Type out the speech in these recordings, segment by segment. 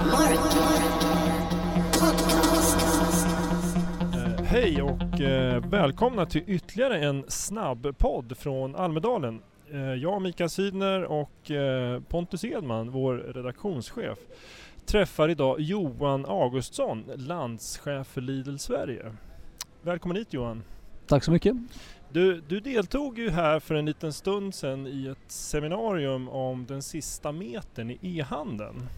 Eh, Hej och eh, välkomna till ytterligare en snabb podd från Almedalen. Eh, jag, Mikael Sydner och eh, Pontus Edman, vår redaktionschef, träffar idag Johan Augustsson, landschef för Lidl Sverige. Välkommen hit Johan! Tack så mycket. Du, du deltog ju här för en liten stund sedan i ett seminarium om den sista metern i e-handeln.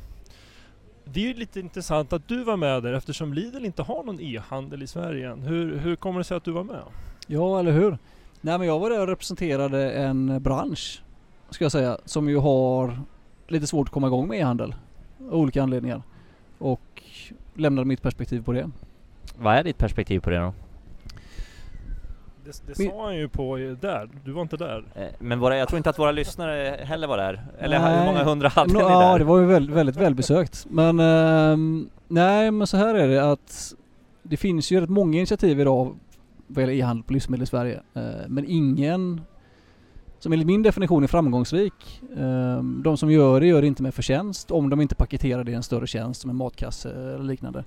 Det är ju lite intressant att du var med där eftersom Lidl inte har någon e-handel i Sverige än. Hur, hur kommer det sig att du var med? Ja, eller hur? Nej men jag var där och representerade en bransch, ska jag säga, som ju har lite svårt att komma igång med e-handel. Av olika anledningar. Och lämnade mitt perspektiv på det. Vad är ditt perspektiv på det då? Det, det sa han ju på eh, där, du var inte där. Eh, Men våra, jag tror inte att våra lyssnare heller var där. Eller Nej. hur många hundra hade Nå, ni ja, där? det var ju väldigt, väldigt välbesökt. Men ehm, nej, men så här är det att det finns ju rätt många initiativ idag vad gäller e-handel på livsmedel i Sverige. Eh, men ingen som enligt min definition är framgångsrik. Ehm, de som gör det gör det inte med förtjänst om de inte paketerar det i en större tjänst som en matkasse eller liknande.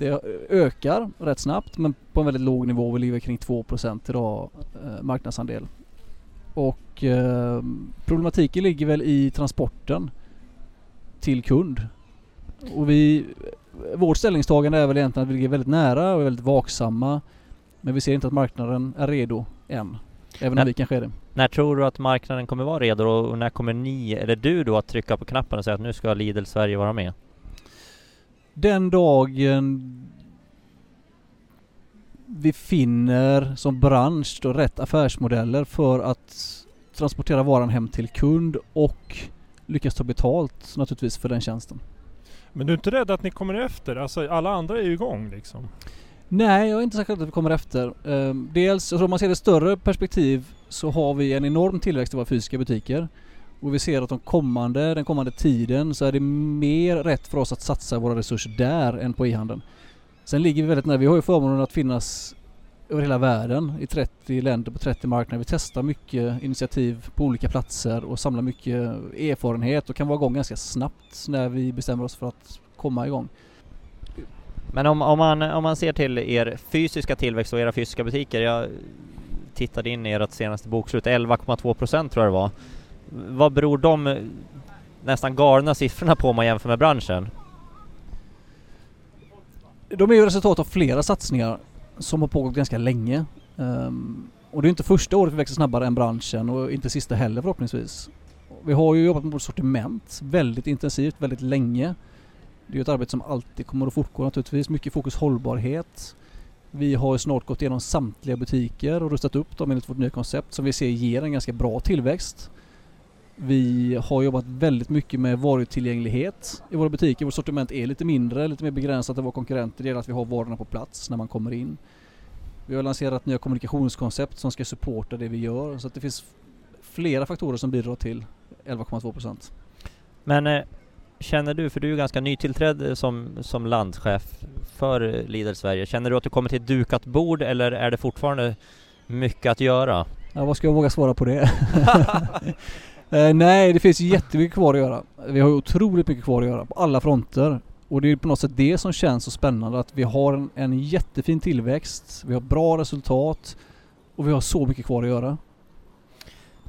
Det ökar rätt snabbt men på en väldigt låg nivå. Vi ligger kring 2% idag eh, marknadsandel. Och eh, problematiken ligger väl i transporten till kund. Och vi, vårt ställningstagande är väl egentligen att vi ligger väldigt nära och är väldigt vaksamma. Men vi ser inte att marknaden är redo än. Även Nej. om vi kanske är det. När tror du att marknaden kommer vara redo och när kommer ni, eller du då, att trycka på knappen och säga att nu ska Lidl Sverige vara med? Den dagen vi finner som bransch då rätt affärsmodeller för att transportera varan hem till kund och lyckas ta betalt naturligtvis för den tjänsten. Men du är inte rädd att ni kommer efter? Alltså alla andra är ju igång liksom. Nej, jag är inte säker på att vi kommer efter. Ehm, dels, om man ser det större perspektiv så har vi en enorm tillväxt i våra fysiska butiker. Och vi ser att de kommande, den kommande tiden så är det mer rätt för oss att satsa våra resurser där än på e-handeln. Sen ligger vi väldigt nära. Vi har ju förmånen att finnas över hela världen i 30 länder på 30 marknader. Vi testar mycket initiativ på olika platser och samlar mycket erfarenhet och kan vara igång ganska snabbt när vi bestämmer oss för att komma igång. Men om, om, man, om man ser till er fysiska tillväxt och era fysiska butiker. Jag tittade in i ert senaste bokslut, 11,2 procent tror jag det var. Vad beror de eh, nästan galna siffrorna på om man jämför med branschen? De är ju resultat av flera satsningar som har pågått ganska länge. Um, och det är inte första året vi växer snabbare än branschen och inte sista heller förhoppningsvis. Vi har ju jobbat med vårt sortiment väldigt intensivt, väldigt länge. Det är ju ett arbete som alltid kommer att fortgå naturligtvis. Mycket fokus hållbarhet. Vi har ju snart gått igenom samtliga butiker och rustat upp dem enligt vårt nya koncept som vi ser ger en ganska bra tillväxt. Vi har jobbat väldigt mycket med varutillgänglighet i våra butiker. Vårt sortiment är lite mindre, lite mer begränsat än våra konkurrenter. Det gäller att vi har varorna på plats när man kommer in. Vi har lanserat nya kommunikationskoncept som ska supporta det vi gör. Så det finns flera faktorer som bidrar till 11,2%. Men eh, känner du, för du är ju ganska nytillträdd som, som landchef för Lidl Sverige, känner du att du kommer till ett dukat bord eller är det fortfarande mycket att göra? Ja, vad ska jag våga svara på det? eh, nej, det finns jättemycket kvar att göra. Vi har ju otroligt mycket kvar att göra på alla fronter. Och det är på något sätt det som känns så spännande att vi har en, en jättefin tillväxt, vi har bra resultat och vi har så mycket kvar att göra.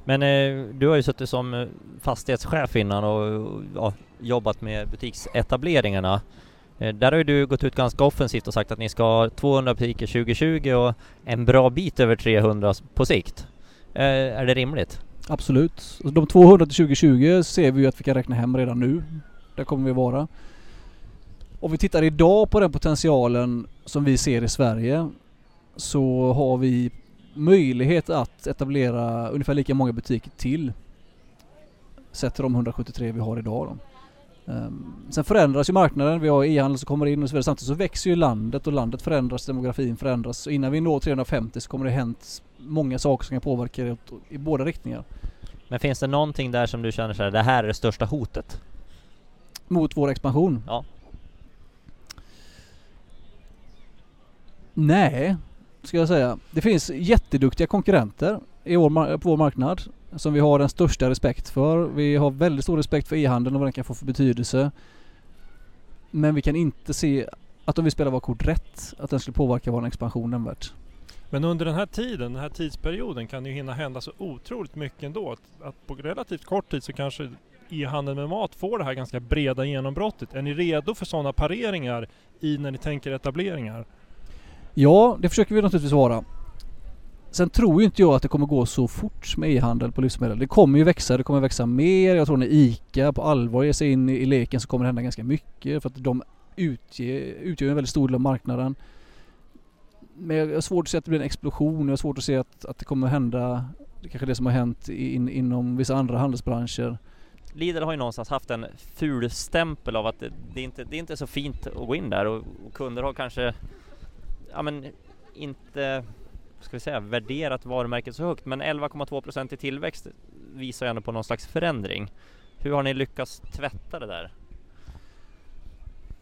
Men eh, du har ju suttit som eh, fastighetschef innan och, och ja, jobbat med butiksetableringarna. Eh, där har ju du gått ut ganska offensivt och sagt att ni ska ha 200 butiker 2020 och en bra bit över 300 på sikt. Eh, är det rimligt? Absolut. De 200 till 2020 ser vi ju att vi kan räkna hem redan nu. Där kommer vi vara. Om vi tittar idag på den potentialen som vi ser i Sverige så har vi möjlighet att etablera ungefär lika många butiker till. Sett till de 173 vi har idag då. Ehm, sen förändras ju marknaden, vi har e-handel som kommer in och så vidare. Samtidigt så växer ju landet och landet förändras, demografin förändras. Så innan vi når 350 så kommer det hänt många saker som kan påverka det i båda riktningar. Men finns det någonting där som du känner så här, det här är det största hotet? Mot vår expansion? Ja. Nej, ska jag säga. Det finns jätteduktiga konkurrenter i vår, på vår marknad som vi har den största respekt för. Vi har väldigt stor respekt för e-handeln och vad den kan få för betydelse. Men vi kan inte se att om vi spelar våra kort rätt, att den skulle påverka vår expansion nämnvärt. Men under den här tiden, den här tidsperioden kan det ju hinna hända så otroligt mycket ändå. Att, att på relativt kort tid så kanske e-handeln med mat får det här ganska breda genombrottet. Är ni redo för sådana pareringar i när ni tänker etableringar? Ja, det försöker vi naturligtvis vara. Sen tror ju inte jag att det kommer gå så fort med e-handel på livsmedel. Det kommer ju växa, det kommer växa mer. Jag tror när ICA på allvar ger sig in i, leken så kommer det hända ganska mycket för att de utger, utgör en väldigt stor del av marknaden. Men jag har svårt att se att det blir en explosion. Jag har svårt att se att, att det kommer hända Det kanske det som har hänt in, inom vissa andra handelsbranscher. Lidl har ju någonstans haft en ful stämpel av att det, det, är, inte, det är inte så fint att gå in där och, och kunder har kanske ja, men inte ska vi säga, värderat varumärket så högt men 11,2% i tillväxt visar ju ändå på någon slags förändring. Hur har ni lyckats tvätta det där?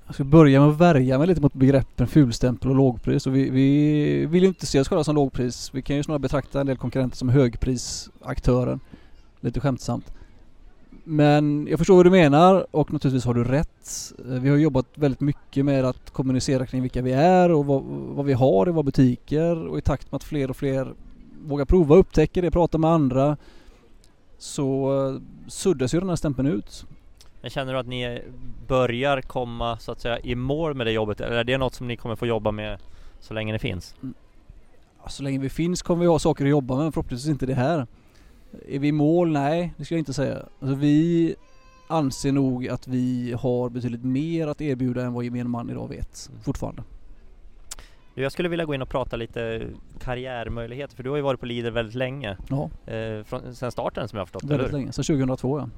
Jag ska börja med att värja mig lite mot begreppen fulstämpel och lågpris. Och vi, vi vill ju inte se oss själva som lågpris. Vi kan ju snarare betrakta en del konkurrenter som högprisaktören. Lite skämtsamt. Men jag förstår vad du menar och naturligtvis har du rätt. Eh, vi har jobbat väldigt mycket med att kommunicera kring vilka vi är och vad, vad vi har i våra butiker och i takt med att fler och fler vågar prova, upptäcker det, prata med andra så eh, suddas ju den här stämpeln ut. Men känner du att ni börjar komma så att säga i mål med det jobbet eller är det något som ni kommer få jobba med så länge det finns? Mm. Så länge vi finns kommer vi ha saker att jobba med, förhoppningsvis inte det här. Är vi i mål? Nej, det ska jag inte säga. Alltså vi anser nog att vi har betydligt mer att erbjuda än vad gemene man idag vet, mm. fortfarande. Jag skulle vilja gå in och prata lite karriärmöjligheter för du har ju varit på Lidl väldigt länge. Ja. Eh, från, sen starten som jag har förstått Väldigt eller? länge, sedan 2002 ja.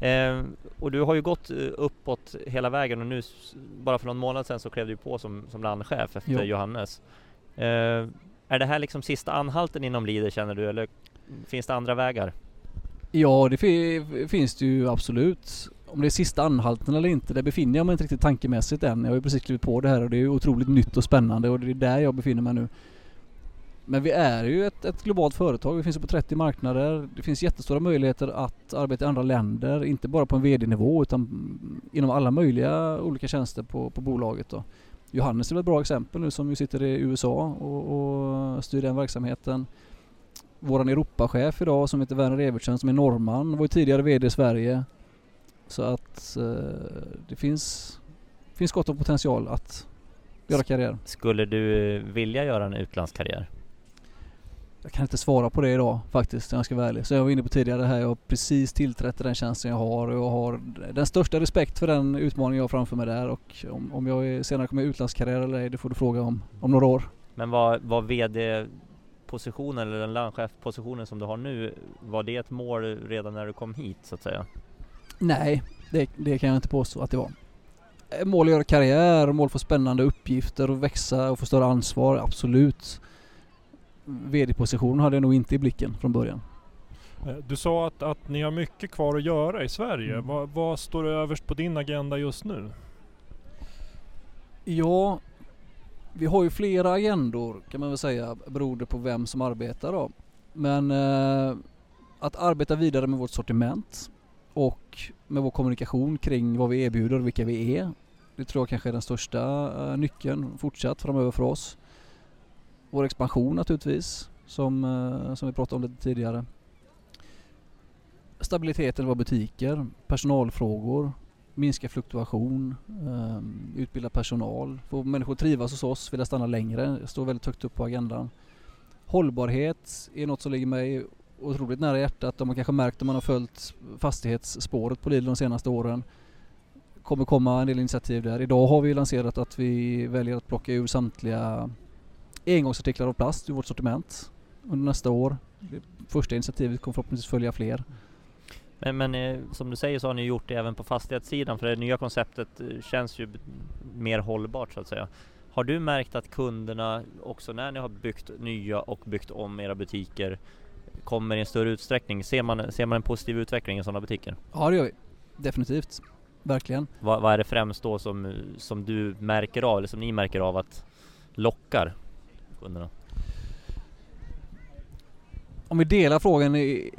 ja. Eh, och du har ju gått eh, uppåt hela vägen och nu bara för någon månad sedan så klev du på som, som landchef efter jo. Johannes. Eh, är det här liksom sista anhalten inom Lidl känner du eller finns det andra vägar? Ja det finns det ju absolut. Om det är sista anhalten eller inte, det befinner jag mig inte riktigt tankemässigt än. Jag har ju precis klivit på det här och det är otroligt nytt och spännande och det är där jag befinner mig nu. Men vi är ju ett, ett, globalt företag. Vi finns på 30 marknader. Det finns jättestora möjligheter att arbeta i andra länder. Inte bara på en VD-nivå utan inom alla möjliga olika tjänster på, på bolaget. Då. Johannes är ett bra exempel nu som ju sitter i USA och, och styr den verksamheten. Våran Europachef idag som heter Werner Evertsen som är norrman var ju tidigare VD i Sverige. Så att eh, det finns, finns gott om potential att göra karriär. Skulle du vilja göra en utlandskarriär? Jag kan inte svara på det idag faktiskt om jag ska vara ärlig. Så jag var inne på tidigare här, jag har precis tillträtt den tjänsten jag har och jag har den största respekt för den utmaning jag har framför mig där och om, om jag senare kommer utlandskarriär eller ej, det får du fråga om om några år. Men var, var VD positionen eller den landchefpositionen som du har nu, var det ett mål redan när du kom hit så att säga? Nej, det, det kan jag inte påstå att det var. Mål att göra karriär, mål för spännande uppgifter och växa och få större ansvar, absolut. VD-position hade jag nog inte i blicken från början. Eh, du sa att, att ni har mycket kvar att göra i Sverige. Mm. Vad, vad står överst på din agenda just nu? Ja, vi har ju flera agendor kan man väl säga beroende på vem som arbetar då. Men eh, att arbeta vidare med vårt sortiment och med vår kommunikation kring vad vi erbjuder och vilka vi är. Det tror jag kanske är den största eh, nyckeln fortsatt framöver för oss. Vår expansion naturligtvis, som, eh, som vi pratade om lite tidigare. Stabiliteten i våra butiker, personalfrågor, minska fluktuation, ehm, utbilda personal, få människor att trivas hos oss, vilja stanna längre, det står väldigt högt upp på agendan. Hållbarhet är något som ligger mig otroligt nära hjärtat. De har kanske märkt om man har följt fastighetsspåret på Lidl de senaste åren. kommer komma en del initiativ där. Idag har vi lanserat att vi väljer att plocka ur samtliga engångsartiklar av plast ur vårt sortiment under nästa år. Första initiativet kommer förhoppningsvis följa fler. Men, men eh, som du säger så har ni gjort det även på fastighetssidan för det nya konceptet eh, känns ju mer hållbart så att säga. Har du märkt att kunderna också när ni har byggt nya och byggt om era butiker kommer i en större utsträckning? Ser man, ser man en positiv utveckling i sådana butiker? Ja det gör vi. Definitivt. Verkligen. Vad, vad är det främst då som, som du märker av eller som ni märker av att lockar kunderna? om vi delar frågan i,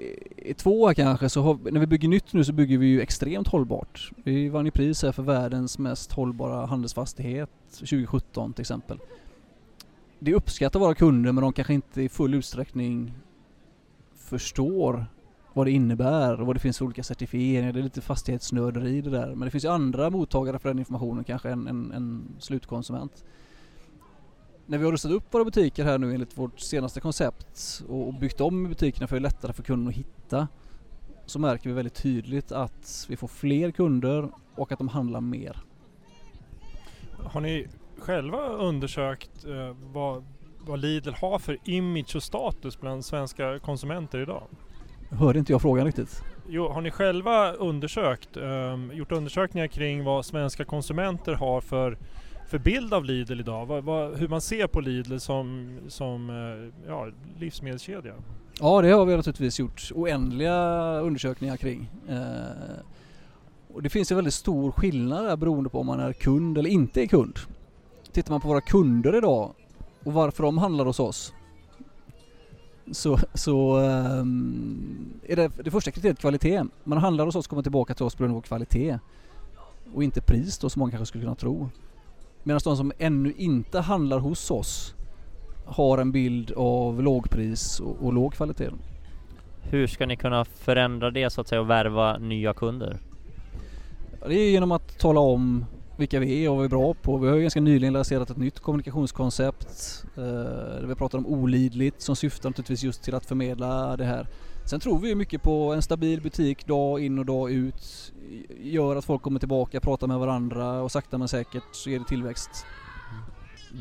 två här kanske så har, när vi bygger nytt nu så bygger vi ju extremt hållbart. Vi vann ju pris här för världens mest hållbara handelsfastighet 2017 till exempel. Det uppskattar våra kunder men de kanske inte i full utsträckning förstår vad det innebär och vad det finns för olika certifieringar. Det är lite fastighetsnörderi det där. Men det finns ju andra mottagare för den informationen kanske än en, en slutkonsument när vi har rustat upp våra butiker här nu enligt vårt senaste koncept och byggt om butikerna för att det är lättare för kunden att hitta så märker vi väldigt tydligt att vi får fler kunder och att de handlar mer. Har ni själva undersökt eh, vad, vad Lidl har för image och status bland svenska konsumenter idag? Hörde inte jag frågan riktigt? Jo, har ni själva undersökt, eh, gjort undersökningar kring vad svenska konsumenter har för för bild av Lidl idag? Vad, vad, hur man ser på Lidl som, som eh, ja, livsmedelskedja? Ja, det har vi naturligtvis gjort oändliga undersökningar kring. Eh, och det finns en väldigt stor skillnad där beroende på om man är kund eller inte är kund. Tittar man på våra kunder idag och varför de handlar hos oss så, så um, är det, det första kriteriet kvalitet. Man handlar hos oss och kommer tillbaka till oss på grund av vår kvalitet och inte pris då som många kanske skulle kunna tro. Medan de som ännu inte handlar hos oss har en bild av lågpris och, och låg kvalitet. Hur ska ni kunna förändra det så att säga och värva nya kunder? Det är genom att tala om vilka vi är och vad vi är bra på. Vi har ju ganska nyligen lanserat ett nytt kommunikationskoncept. Eh, där vi pratar om olidligt som syftar naturligtvis just till att förmedla det här. Sen tror vi mycket på en stabil butik dag in och dag ut. Gör att folk kommer tillbaka, pratar med varandra och sakta men säkert så ger det tillväxt.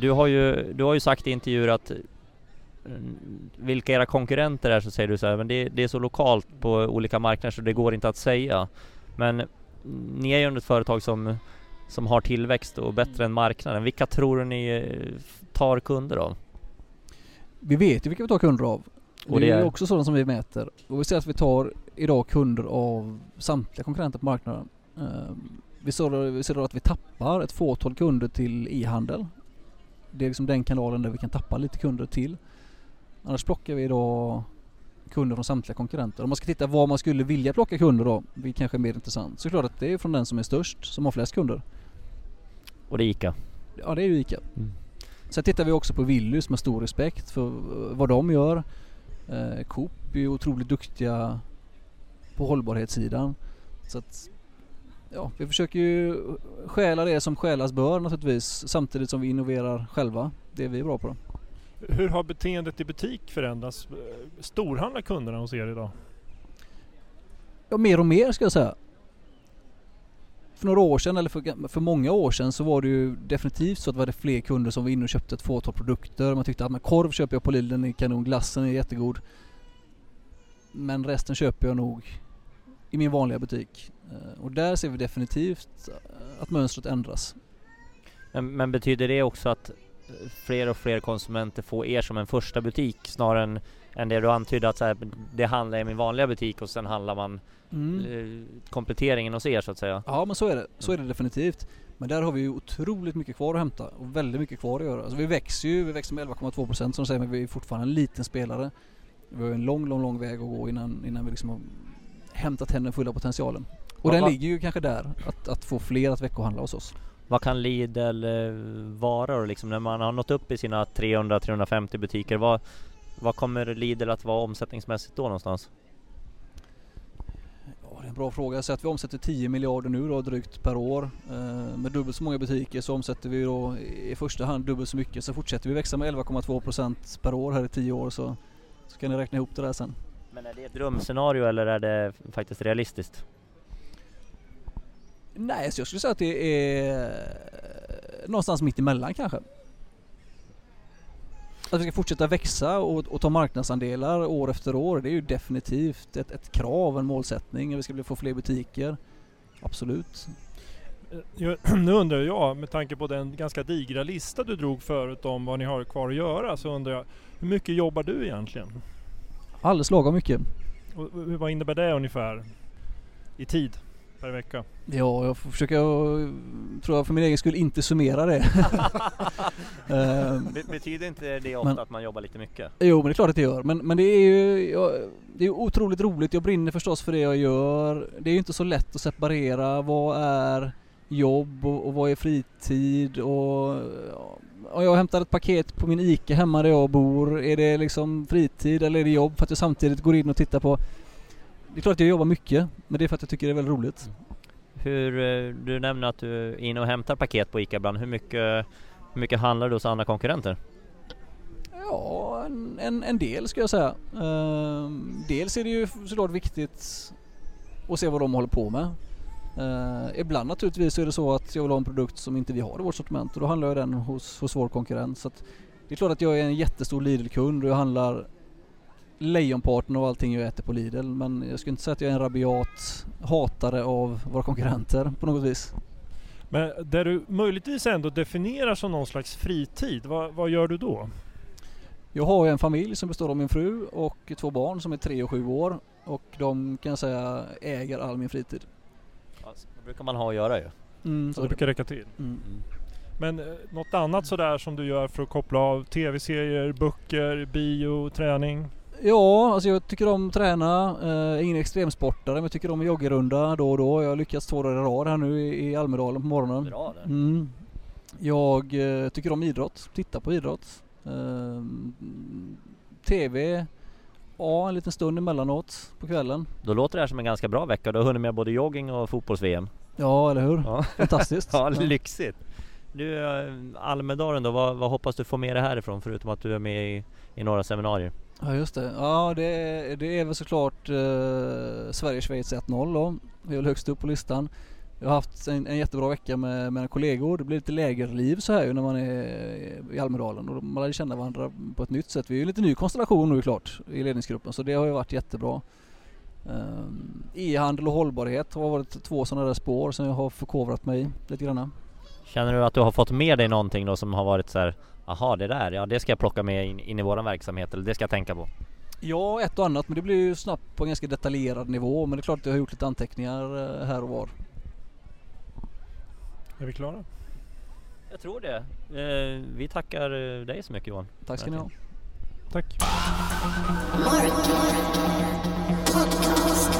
Du har ju, du har ju sagt i intervjuer att mm, vilka era konkurrenter är så säger du så här, men det, det är så lokalt på olika marknader så det går inte att säga. Men ni är ju ett företag som, som har tillväxt och bättre än marknaden. Vilka tror du ni eh, tar kunder av? Vi vet ju vilka vi tar kunder av. Och det, det är också sådant som vi mäter. Och vi ser att vi tar idag kunder av samtliga konkurrenter på marknaden. Ehm, vi ser, ser att vi tappar ett fåtal kunder till e-handel. Det är liksom den kanalen där vi kan tappa lite kunder till. Annars plockar vi idag kunder från samtliga konkurrenter. Om man ska titta var man skulle vilja plocka kunder då, vilket kanske är mer intressant, så är det klart att det är från den som är störst, som har flest kunder. Och det är ICA? Ja det är ju ICA. Mm. Sen tittar vi också på Willys med stor respekt för vad de gör. Eh, Coop är ju otroligt duktiga på hållbarhetssidan. Så att, ja, vi försöker ju stjäla det som stjälas bör naturligtvis samtidigt som vi innoverar själva. Det är vi bra på. Hur har beteendet i butik förändrats? Storhandlar kunderna hos er idag? Ja, mer och mer ska jag säga. För några år sedan, eller för, för många år sedan, så var det ju definitivt så att vi hade fler kunder som var inne och köpte ett fåtal produkter. Man tyckte att men korv köper jag på Lidl, den är kanon, glassen är jättegod. Men resten köper jag nog i min vanliga butik. Eh, och där ser vi definitivt att mönstret ändras. Men, men, betyder det också att fler och fler konsumenter får er som en första butik snarare än, än det du antydde att så här, det handlar i min vanliga butik och sen handlar man mm. Eh, kompletteringen hos er så att säga? Ja men så är det, så är det definitivt. Men där har vi ju otroligt mycket kvar att hämta och väldigt mycket kvar att göra. Alltså vi växer ju, vi växer med 11,2% som de säger men vi är fortfarande en liten spelare. Vi har en lång, lång, lång väg att gå innan, innan vi liksom har hämtat hem den fulla potentialen. Och ja, den ligger ju kanske där, att, att få fler att veckohandla hos oss. Vad kan Lidl eh, vara då liksom när man har nått upp i sina 300-350 butiker? Vad, vad kommer Lidl att vara omsättningsmässigt då någonstans? Ja, det är en bra fråga. Säger att vi omsätter 10 miljarder nu då drygt per år. Eh, med dubbelt så många butiker så omsätter vi då i första hand dubbelt så mycket. Så fortsätter vi växa med 11,2% per år här i 10 år så, så kan ni räkna ihop det där sen. Men är det ett drömscenario eller är det faktiskt realistiskt? Nej, så jag skulle säga att det är någonstans mitt emellan kanske. Att vi ska fortsätta växa och, och ta marknadsandelar år efter år, det är ju definitivt ett, ett krav, en målsättning. Vi ska bli, få fler butiker. Absolut. Nu undrar jag, med tanke på den ganska digra lista du drog förut om vad ni har kvar att göra, så undrar jag, hur mycket jobbar du egentligen? Alldeles lagom mycket. Och vad innebär det ungefär i tid? Per vecka? Ja, jag får försöka, tror jag för min egen skull, inte summera det. Ehm, Be- betyder inte det ofta Men- att man jobbar lite mycket? Jo men det är klart att det gör. Men, men det är ju jag, det är otroligt roligt. Jag brinner förstås för det jag gör. Det är ju inte så lätt att separera vad är jobb och, och vad är fritid och om jag hämtar ett paket på min ICA hemma där jag bor. Är det liksom fritid eller är det jobb för att jag samtidigt går in och tittar på Det är klart att jag jobbar mycket men det är för att jag tycker det är väldigt roligt. Hur, eh, du nämner att du är inne och hämtar paket på ICA ibland. Hur mycket, hur mycket handlar du hos andra konkurrenter? Ja, en, en, en del ska jag säga. Ehm, dels är det ju såklart viktigt att se vad de håller på med. Uh, ibland naturligtvis är det så att jag vill ha en produkt som inte vi har i vårt sortiment och då handlar jag den hos, hos vår konkurrent. Så det är klart att jag är en jättestor Lidl-kund och jag handlar lejonparten av allting jag äter på Lidl men jag skulle inte säga att jag är en rabiat hatare av våra konkurrenter på något vis. Men där du möjligtvis ändå definierar som någon slags fritid, vad, vad gör du då? Jag har ju en familj som består av min fru och två barn som är tre och sju år och de kan jag säga äger all min fritid. Alltså, det brukar man ha att göra ju. Mm, Så det brukar räcka till. Mm. Men eh, något annat sådär som du gör för att koppla av? Tv-serier, böcker, bio, träning? Ja, alltså jag tycker om att träna. Eh, Jag är ingen extremsportare men jag tycker om att joggerunda då och då. Jag har lyckats två dagar i rad här nu i, Almedalen på morgonen. Bra där. Mm. Jag eh, tycker om idrott, titta på idrott. Ehm, TV, ja en liten stund emellanåt på kvällen. Då låter det här som en ganska bra vecka. Du har hunnit med både jogging och fotbolls-VM. Ja, eller hur? Ja. Fantastiskt. Ja, lyxigt. Du, eh, Almedalen då, vad, vad hoppas du få med dig härifrån förutom att du är med i, i några seminarier? Ja just det. Ja det, det är väl såklart eh, Sverige-Schweiz 1-0 då. Vi är väl högst upp på listan. Jag har haft en, en jättebra vecka med mina kollegor. Det blir lite lägerliv så här ju när man är i Almedalen och man lär känna varandra på ett nytt sätt. Vi är ju en lite ny konstellation nu klart i ledningsgruppen så det har ju varit jättebra. Um, E-handel och hållbarhet har varit två sådana där spår som jag har förkovrat mig i lite grann. Känner du att du har fått med dig någonting då som har varit så här, Jaha det där, ja det ska jag plocka med in, in i våran verksamhet eller det ska jag tänka på? Ja, ett och annat men det blir ju snabbt på en ganska detaljerad nivå men det är klart att jag har gjort lite anteckningar eh, här och var. Är vi klara? Jag tror det. Eh, vi tackar eh, dig så mycket Johan. Tack ska ni ha. Tack. Mark Podcast.